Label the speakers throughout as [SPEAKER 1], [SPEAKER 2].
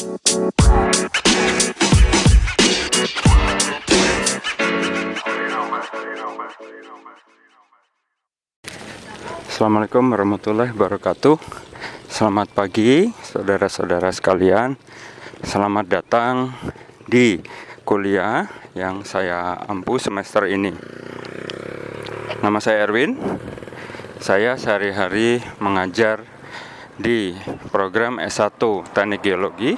[SPEAKER 1] Assalamualaikum warahmatullahi wabarakatuh. Selamat pagi saudara-saudara sekalian. Selamat datang di kuliah yang saya ampu semester ini. Nama saya Erwin. Saya sehari-hari mengajar di program S1 Teknik Geologi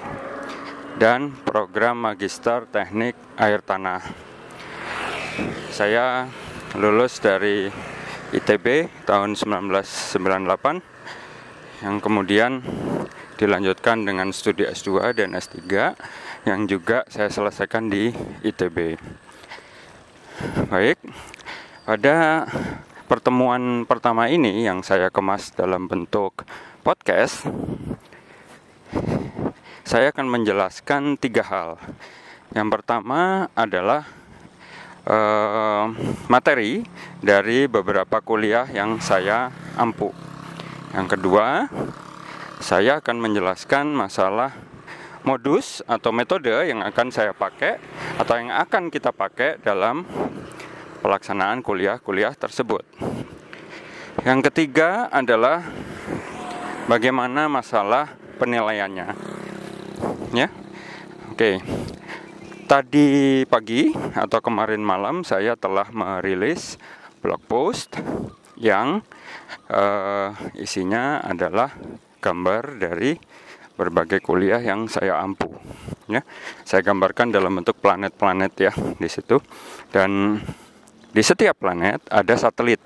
[SPEAKER 1] dan program Magister Teknik Air Tanah Saya lulus dari ITB tahun 1998 yang kemudian dilanjutkan dengan studi S2 dan S3 yang juga saya selesaikan di ITB. Baik, pada pertemuan pertama ini yang saya kemas dalam bentuk podcast, saya akan menjelaskan tiga hal. Yang pertama adalah uh, materi dari beberapa kuliah yang saya ampu. Yang kedua, saya akan menjelaskan masalah modus atau metode yang akan saya pakai atau yang akan kita pakai dalam pelaksanaan kuliah-kuliah tersebut. Yang ketiga adalah bagaimana masalah penilaiannya. Ya. Oke tadi pagi atau kemarin malam saya telah merilis blog post yang uh, isinya adalah gambar dari berbagai kuliah yang saya ampu. Ya, saya gambarkan dalam bentuk planet-planet ya di situ dan di setiap planet ada satelit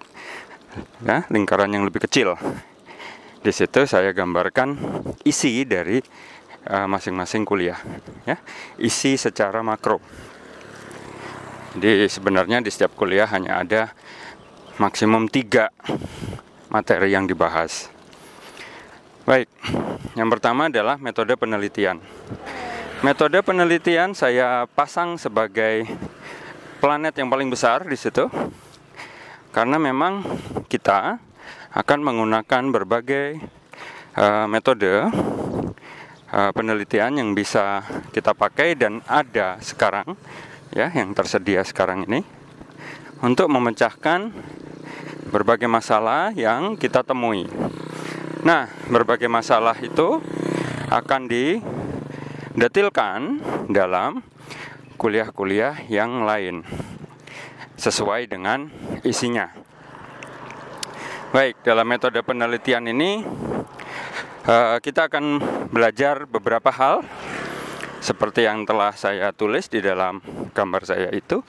[SPEAKER 1] ya lingkaran yang lebih kecil. Di situ saya gambarkan isi dari Eh, masing-masing uh, kuliah ya. Isi secara makro. Jadi sebenarnya di setiap kuliah hanya ada maksimum tiga materi yang dibahas. Baik yang pertama adalah metode penelitian. Metode penelitian saya pasang sebagai planet yang paling besar di situ karena memang kita akan menggunakan berbagai uh, metode uh, penelitian yang bisa kita pakai dan ada sekarang ya yang tersedia sekarang ini untuk memecahkan berbagai masalah yang kita temui. Nah, berbagai masalah itu akan didetilkan dalam kuliah-kuliah yang lain sesuai dengan isinya. Baik, dalam metode penelitian ini Uh, kita akan belajar beberapa hal seperti yang telah saya tulis di dalam gambar saya itu.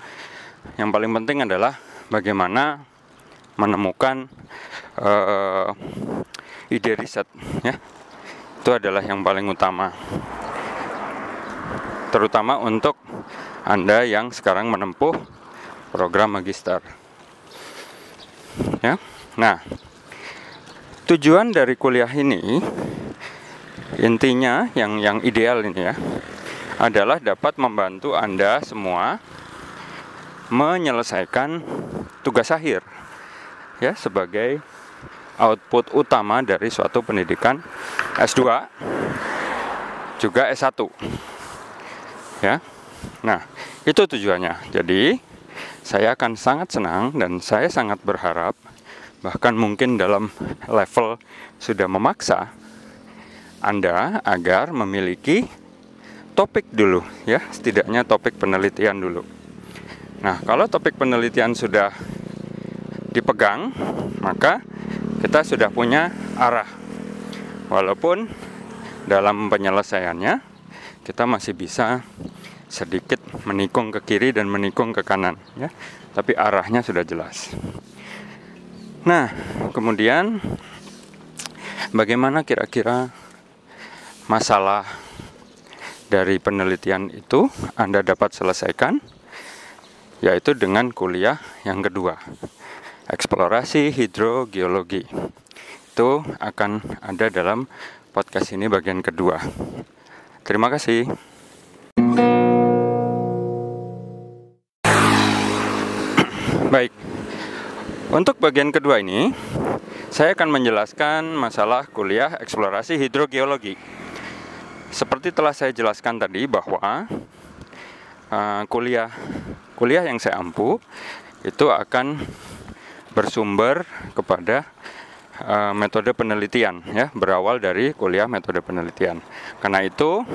[SPEAKER 1] Yang paling penting adalah bagaimana menemukan uh, ide riset, ya. Itu adalah yang paling utama, terutama untuk anda yang sekarang menempuh program magister. Ya, nah tujuan dari kuliah ini intinya yang yang ideal ini ya adalah dapat membantu Anda semua menyelesaikan tugas akhir ya sebagai output utama dari suatu pendidikan S2 juga S1 ya. Nah itu tujuannya. Jadi saya akan sangat senang dan saya sangat berharap bahkan mungkin dalam level sudah memaksa Anda agar memiliki topik dulu ya, setidaknya topik penelitian dulu. Nah, kalau topik penelitian sudah dipegang, maka kita sudah punya arah. Walaupun dalam penyelesaiannya kita masih bisa sedikit menikung ke kiri dan menikung ke kanan ya, tapi arahnya sudah jelas. Nah, kemudian bagaimana kira-kira masalah dari penelitian itu Anda dapat selesaikan? Yaitu dengan kuliah yang kedua, eksplorasi hidrogeologi. Itu akan ada dalam podcast ini bagian kedua. Terima kasih. Untuk bagian kedua ini, saya akan menjelaskan masalah kuliah eksplorasi hidrogeologi. seperti telah saya jelaskan tadi bahwa uh, kuliah kuliah yang saya ampu itu akan bersumber kepada uh, metode penelitian ya berawal dari kuliah metode penelitian. Karena itu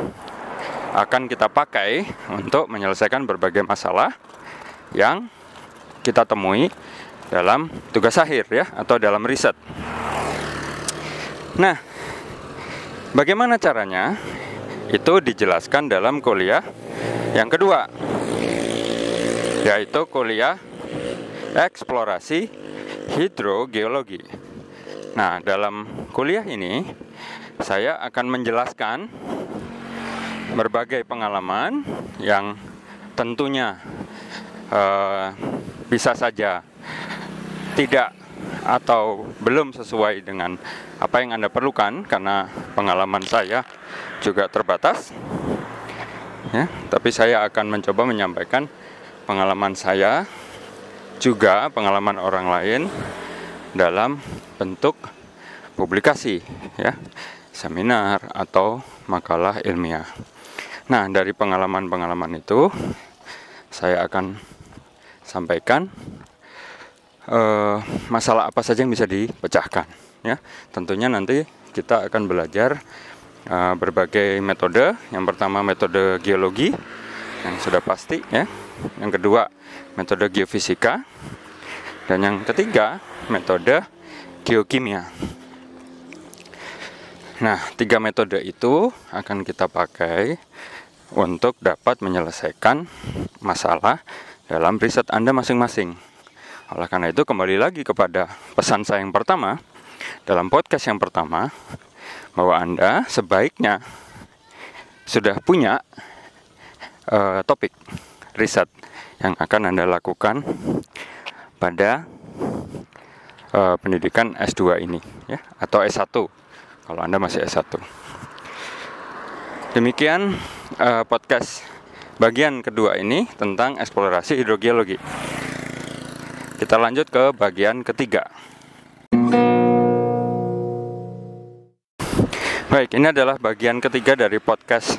[SPEAKER 1] akan kita pakai untuk menyelesaikan berbagai masalah yang kita temui dalam tugas akhir ya atau dalam riset. Nah, bagaimana caranya? Itu dijelaskan dalam kuliah yang kedua, yaitu kuliah eksplorasi hidrogeologi. Nah, dalam kuliah ini saya akan menjelaskan berbagai pengalaman yang tentunya uh, bisa saja tidak atau belum sesuai dengan apa yang Anda perlukan karena pengalaman saya juga terbatas. Ya, tapi saya akan mencoba menyampaikan pengalaman saya juga pengalaman orang lain dalam bentuk publikasi ya, seminar atau makalah ilmiah. Nah, dari pengalaman-pengalaman itu saya akan sampaikan uh, masalah apa saja yang bisa dipecahkan ya? Tentunya nanti kita akan belajar uh, berbagai metode. Yang pertama metode geologi yang sudah pasti ya. Yang kedua metode geofisika. Dan yang ketiga metode geokimia. Nah tiga metode itu akan kita pakai untuk dapat menyelesaikan masalah dalam riset Anda masing-masing. Oleh karena itu kembali lagi kepada pesan saya yang pertama dalam podcast yang pertama bahwa Anda sebaiknya sudah punya uh, topik riset yang akan Anda lakukan pada uh, pendidikan S2 ini ya atau S1 kalau Anda masih S1. Demikian uh, podcast bagian kedua ini tentang eksplorasi hidrogeologi. Kita lanjut ke bagian ketiga. Baik, ini adalah bagian ketiga dari podcast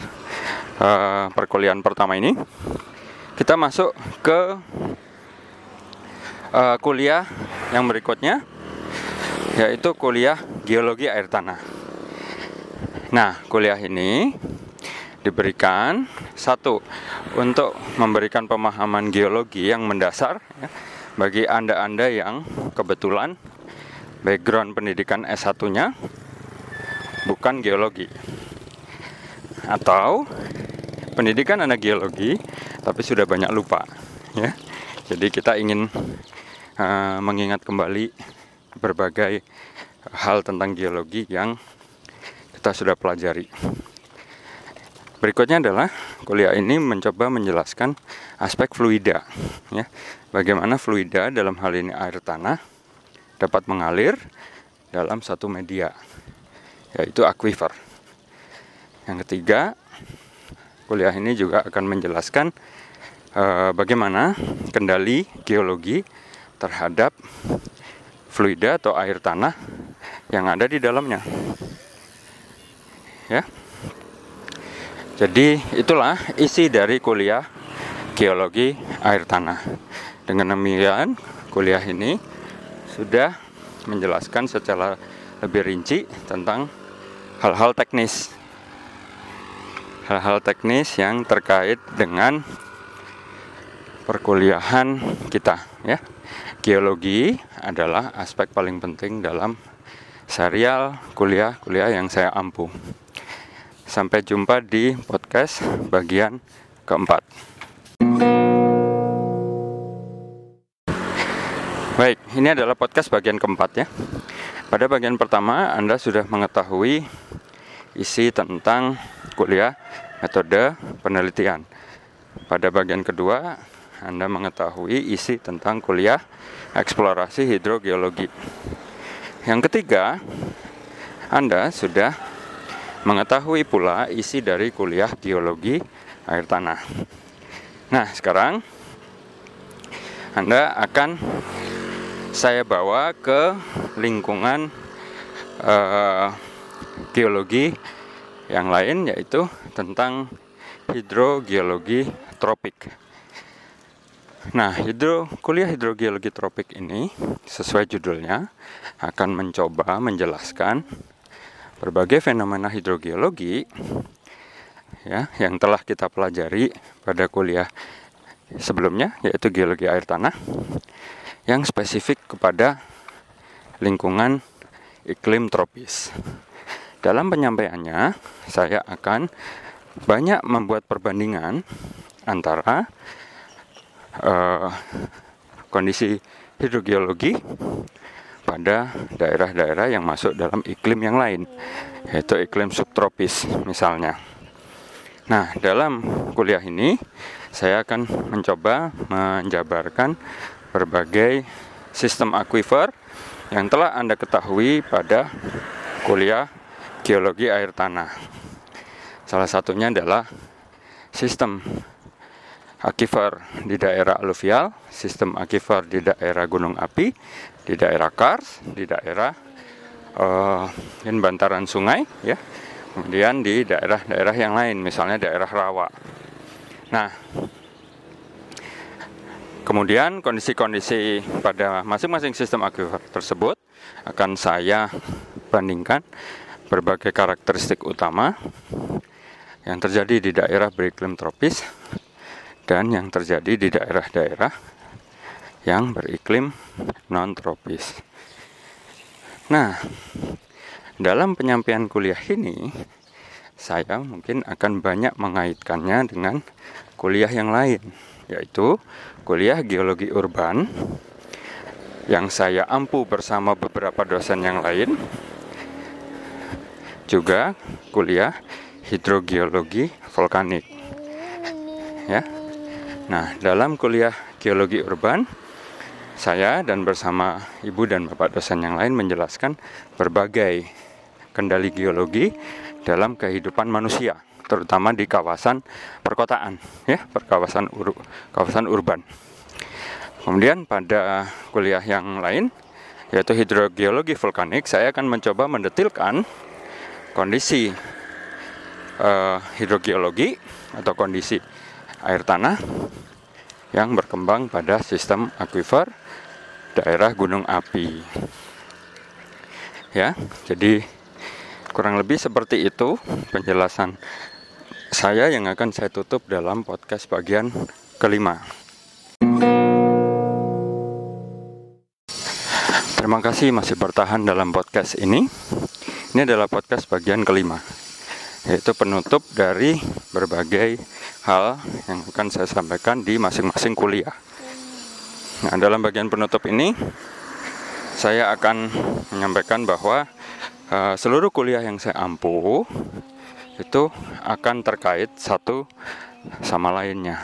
[SPEAKER 1] uh, perkuliahan pertama ini. Kita masuk ke uh, kuliah yang berikutnya, yaitu kuliah geologi air tanah. Nah, kuliah ini diberikan satu untuk memberikan pemahaman geologi yang mendasar. Ya, bagi Anda-Anda yang kebetulan background pendidikan S1-nya bukan geologi atau pendidikan anak geologi tapi sudah banyak lupa ya. Jadi kita ingin uh, mengingat kembali berbagai hal tentang geologi yang kita sudah pelajari. Berikutnya adalah kuliah ini mencoba menjelaskan aspek fluida, ya, bagaimana fluida dalam hal ini air tanah dapat mengalir dalam satu media, yaitu aquifer. Yang ketiga, kuliah ini juga akan menjelaskan uh, bagaimana kendali geologi terhadap fluida atau air tanah yang ada di dalamnya. Ya. Jadi itulah isi dari kuliah geologi air tanah. Dengan demikian, kuliah ini sudah menjelaskan secara lebih rinci tentang hal-hal teknis. Hal-hal teknis yang terkait dengan perkuliahan kita ya. Geologi adalah aspek paling penting dalam serial kuliah-kuliah yang saya ampuh. Sampai jumpa di podcast bagian keempat. Baik, ini adalah podcast bagian keempat ya. Pada bagian pertama, Anda sudah mengetahui isi tentang kuliah metode penelitian. Pada bagian kedua, Anda mengetahui isi tentang kuliah eksplorasi hidrogeologi. Yang ketiga, Anda sudah mengetahui pula isi dari kuliah geologi air tanah. Nah, sekarang Anda akan saya bawa ke lingkungan uh, geologi yang lain yaitu tentang hidrogeologi tropik. Nah, hidro, kuliah hidrogeologi tropik ini sesuai judulnya akan mencoba menjelaskan berbagai fenomena hidrogeologi ya yang telah kita pelajari pada kuliah sebelumnya yaitu geologi air tanah yang spesifik kepada lingkungan iklim tropis. Dalam penyampaiannya, saya akan banyak membuat perbandingan antara uh, kondisi hidrogeologi pada daerah-daerah yang masuk dalam iklim yang lain, yaitu iklim subtropis misalnya. Nah, dalam kuliah ini saya akan mencoba menjabarkan berbagai sistem aquifer yang telah Anda ketahui pada kuliah geologi air tanah. Salah satunya adalah sistem aquifer di daerah aluvial, sistem aquifer di daerah gunung api, di daerah kars, di daerah uh, bantaran sungai, ya. Kemudian di daerah-daerah yang lain, misalnya daerah rawa. Nah, kemudian kondisi-kondisi pada masing-masing sistem aquifer tersebut akan saya bandingkan berbagai karakteristik utama yang terjadi di daerah beriklim tropis dan yang terjadi di daerah-daerah yang beriklim non-tropis. Nah, dalam penyampaian kuliah ini, saya mungkin akan banyak mengaitkannya dengan kuliah yang lain, yaitu kuliah geologi urban yang saya ampu bersama beberapa dosen yang lain, juga kuliah hidrogeologi vulkanik. Ya, Nah, dalam kuliah geologi urban, saya dan bersama ibu dan bapak dosen yang lain menjelaskan berbagai kendali geologi dalam kehidupan manusia, terutama di kawasan perkotaan, ya, perkawasan ur kawasan urban. Kemudian pada kuliah yang lain, yaitu hidrogeologi vulkanik, saya akan mencoba mendetilkan kondisi uh, hidrogeologi atau kondisi air tanah yang berkembang pada sistem aquifer daerah gunung api. Ya, jadi kurang lebih seperti itu penjelasan saya yang akan saya tutup dalam podcast bagian kelima. Terima kasih masih bertahan dalam podcast ini. Ini adalah podcast bagian kelima yaitu penutup dari berbagai hal yang akan saya sampaikan di masing-masing kuliah. Nah, dalam bagian penutup ini saya akan menyampaikan bahwa uh, seluruh kuliah yang saya ampu itu akan terkait satu sama lainnya.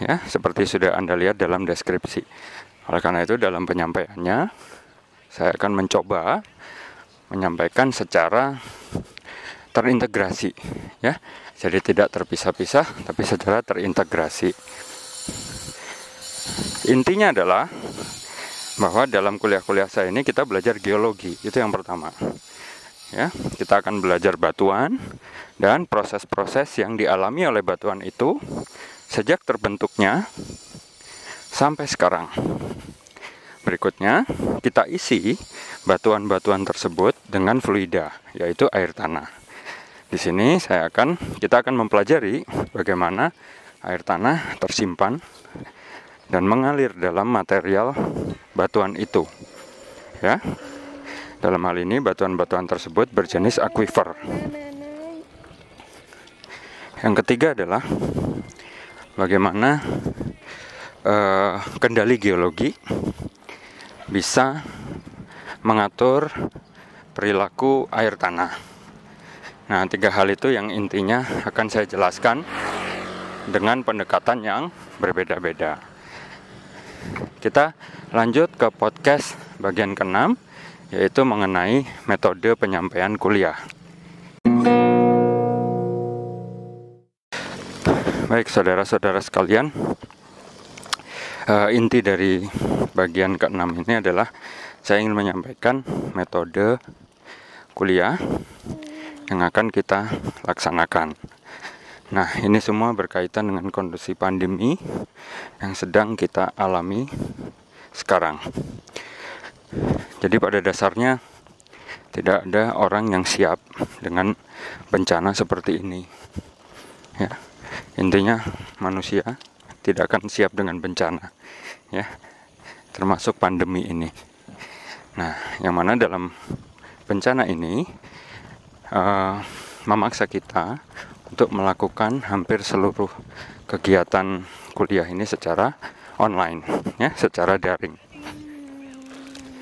[SPEAKER 1] Ya, seperti sudah Anda lihat dalam deskripsi. Oleh karena itu dalam penyampaiannya saya akan mencoba menyampaikan secara terintegrasi ya. Jadi tidak terpisah-pisah tapi secara terintegrasi. Intinya adalah bahwa dalam kuliah-kuliah saya ini kita belajar geologi itu yang pertama ya. Kita akan belajar batuan dan proses-proses yang dialami oleh batuan itu sejak terbentuknya sampai sekarang. Berikutnya kita isi batuan-batuan tersebut dengan fluida yaitu air tanah di sini saya akan kita akan mempelajari bagaimana air tanah tersimpan dan mengalir dalam material batuan itu. Ya. Dalam hal ini batuan-batuan tersebut berjenis aquifer. Yang ketiga adalah bagaimana uh, kendali geologi bisa mengatur perilaku air tanah. Nah, tiga hal itu yang intinya akan saya jelaskan dengan pendekatan yang berbeda-beda. Kita lanjut ke podcast bagian ke-6 yaitu mengenai metode penyampaian kuliah. Baik, saudara-saudara sekalian, uh, inti dari bagian ke-6 ini adalah saya ingin menyampaikan metode kuliah yang akan kita laksanakan. Nah, ini semua berkaitan dengan kondisi pandemi yang sedang kita alami sekarang. Jadi pada dasarnya tidak ada orang yang siap dengan bencana seperti ini. Ya. Intinya manusia tidak akan siap dengan bencana. Ya. Termasuk pandemi ini. Nah, yang mana dalam bencana ini uh, memaksa kita untuk melakukan hampir seluruh kegiatan kuliah ini secara online, ya, secara daring.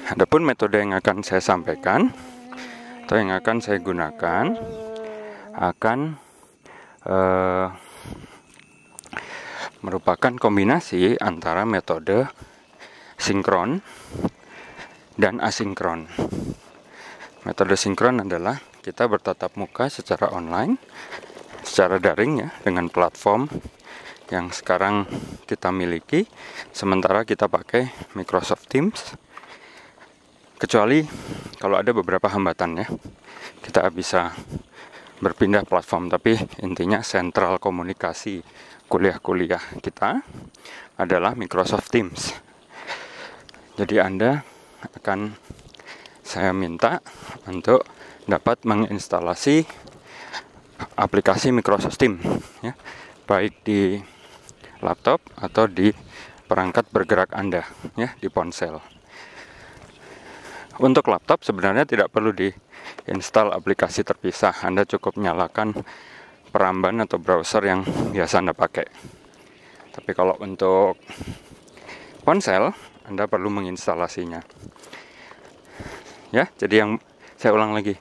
[SPEAKER 1] Adapun metode yang akan saya sampaikan atau yang akan saya gunakan akan uh, merupakan kombinasi antara metode sinkron dan asinkron. Metode sinkron adalah kita bertatap muka secara online secara daring ya dengan platform yang sekarang kita miliki. Sementara kita pakai Microsoft Teams. Kecuali kalau ada beberapa hambatan ya kita bisa berpindah platform. Tapi intinya sentral komunikasi kuliah-kuliah kita adalah Microsoft Teams. Jadi Anda akan saya minta untuk dapat menginstalasi aplikasi Microsoft Teams ya, baik di laptop atau di perangkat bergerak Anda ya di ponsel. Untuk laptop sebenarnya tidak perlu diinstal aplikasi terpisah. Anda cukup nyalakan peramban atau browser yang biasa Anda pakai. Tapi kalau untuk ponsel, Anda perlu menginstalasinya. Ya, jadi yang saya ulang lagi.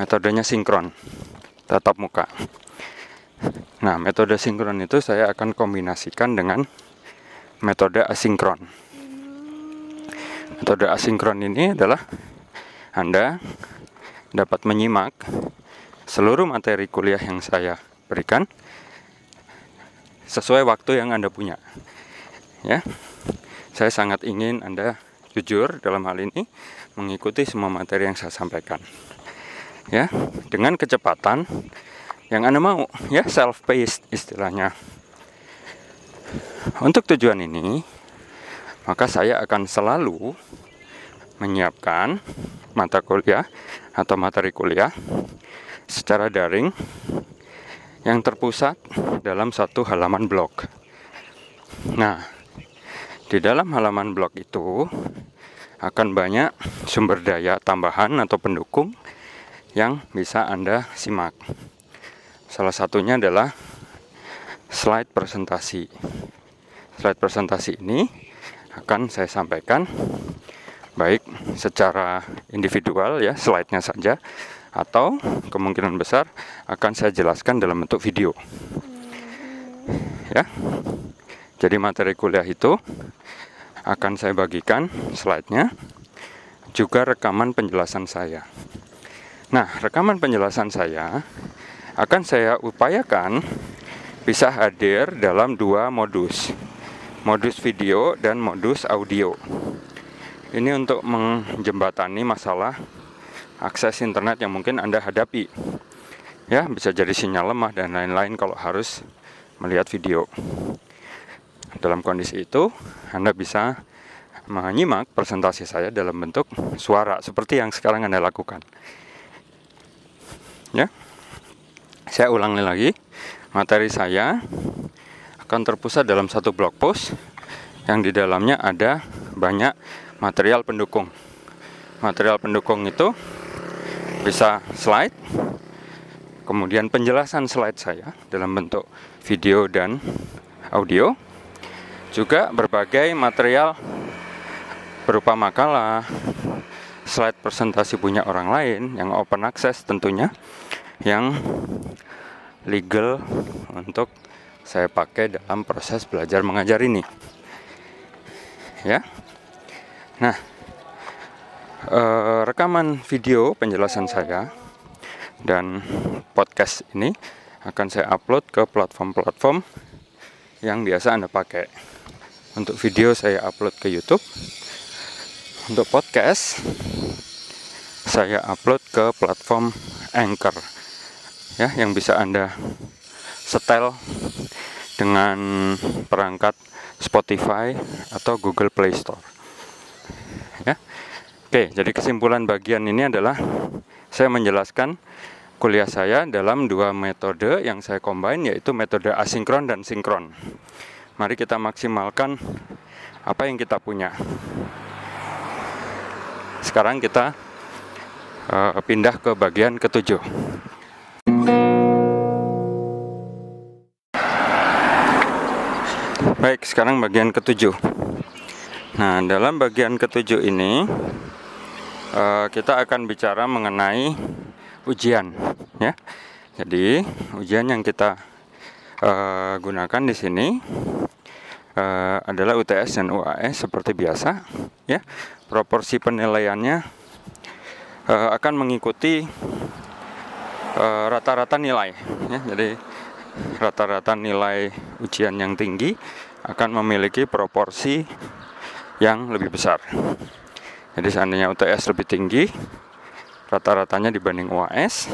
[SPEAKER 1] Metodenya sinkron tatap muka. Nah, metode sinkron itu saya akan kombinasikan dengan metode asinkron. Metode asinkron ini adalah Anda dapat menyimak seluruh materi kuliah yang saya berikan sesuai waktu yang Anda punya. Ya. Saya sangat ingin Anda jujur dalam hal ini mengikuti semua materi yang saya sampaikan ya dengan kecepatan yang anda mau ya self paced istilahnya untuk tujuan ini maka saya akan selalu menyiapkan mata kuliah atau materi kuliah secara daring yang terpusat dalam satu halaman blog. Nah, di dalam halaman blog itu akan banyak sumber daya tambahan atau pendukung yang bisa Anda simak. Salah satunya adalah slide presentasi. Slide presentasi ini akan saya sampaikan baik secara individual ya slide-nya saja atau kemungkinan besar akan saya jelaskan dalam bentuk video. Ya. Jadi materi kuliah itu akan saya bagikan slide-nya juga rekaman penjelasan saya. Nah, rekaman penjelasan saya akan saya upayakan bisa hadir dalam dua modus. Modus video dan modus audio. Ini untuk menjembatani masalah akses internet yang mungkin Anda hadapi. Ya, bisa jadi sinyal lemah dan lain-lain kalau harus melihat video. Dalam kondisi itu, Anda bisa menyimak presentasi saya dalam bentuk suara seperti yang sekarang Anda lakukan ya saya ulangi lagi materi saya akan terpusat dalam satu blog post. Yang di dalamnya ada banyak material pendukung. Material pendukung itu bisa slide kemudian penjelasan slide saya dalam bentuk video dan audio. Juga berbagai material berupa makalah slide presentasi punya orang lain yang open access tentunya yang legal untuk saya pakai dalam proses belajar mengajar ini ya nah eh, rekaman video penjelasan saya dan podcast ini akan saya upload ke platform-platform yang biasa Anda pakai. Untuk video saya upload ke YouTube. Untuk podcast saya upload ke platform Anchor. Ya yang bisa Anda setel dengan perangkat Spotify atau Google Play Store. Ya. Oke, jadi kesimpulan bagian ini adalah saya menjelaskan kuliah saya dalam dua metode yang saya combine yaitu metode asinkron dan sinkron. Mari kita maksimalkan apa yang kita punya. Sekarang kita uh, pindah ke bagian ketujuh. Baik, sekarang bagian ketujuh. Nah, dalam bagian ketujuh ini uh, kita akan bicara mengenai ujian, ya. Jadi ujian yang kita uh, gunakan di sini uh, adalah UTS dan UAS seperti biasa, ya. Proporsi penilaiannya akan mengikuti rata-rata uh, nilai, ya. Jadi rata-rata nilai ujian yang tinggi akan memiliki proporsi yang lebih besar. Jadi seandainya UTS lebih tinggi rata-ratanya dibanding UAS,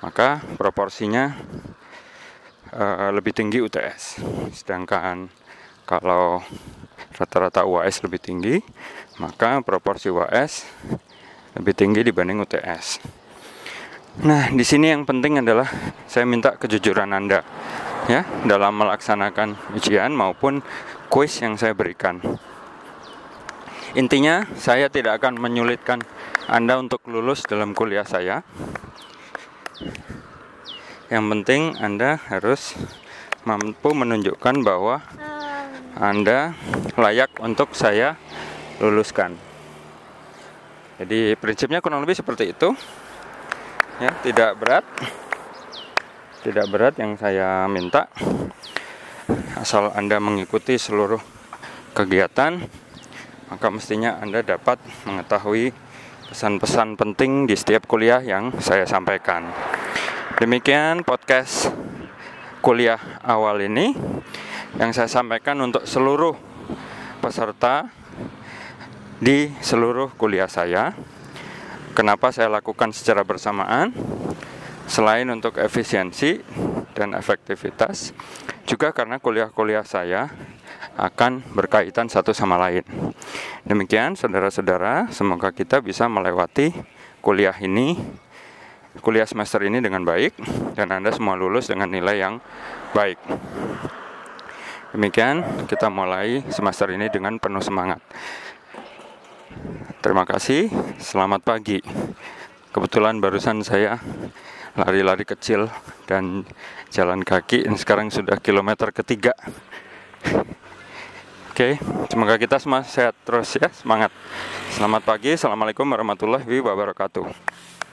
[SPEAKER 1] maka proporsinya uh, lebih tinggi UTS. Sedangkan kalau rata-rata UAS lebih tinggi, maka proporsi UAS lebih tinggi dibanding UTS. Nah, di sini yang penting adalah saya minta kejujuran Anda ya dalam melaksanakan ujian maupun kuis yang saya berikan. Intinya, saya tidak akan menyulitkan Anda untuk lulus dalam kuliah saya. Yang penting Anda harus mampu menunjukkan bahwa Anda layak untuk saya luluskan. Jadi prinsipnya kurang lebih seperti itu ya tidak berat tidak berat yang saya minta. Asal anda mengikuti seluruh kegiatan maka mestinya anda dapat mengetahui pesan-pesan penting di setiap kuliah yang saya sampaikan. Demikian podcast kuliah awal ini yang saya sampaikan untuk seluruh peserta di seluruh kuliah saya. Kenapa saya lakukan secara bersamaan? Selain untuk efisiensi dan efektivitas, juga karena kuliah-kuliah saya akan berkaitan satu sama lain. Demikian, saudara-saudara, semoga kita bisa melewati kuliah ini, kuliah semester ini dengan baik, dan Anda semua lulus dengan nilai yang baik. Demikian, kita mulai semester ini dengan penuh semangat. Terima kasih, selamat pagi. Kebetulan barusan saya lari-lari kecil dan jalan kaki dan sekarang sudah kilometer ketiga. Oke, semoga kita semua sehat terus ya, semangat. Selamat pagi, assalamualaikum warahmatullahi wabarakatuh.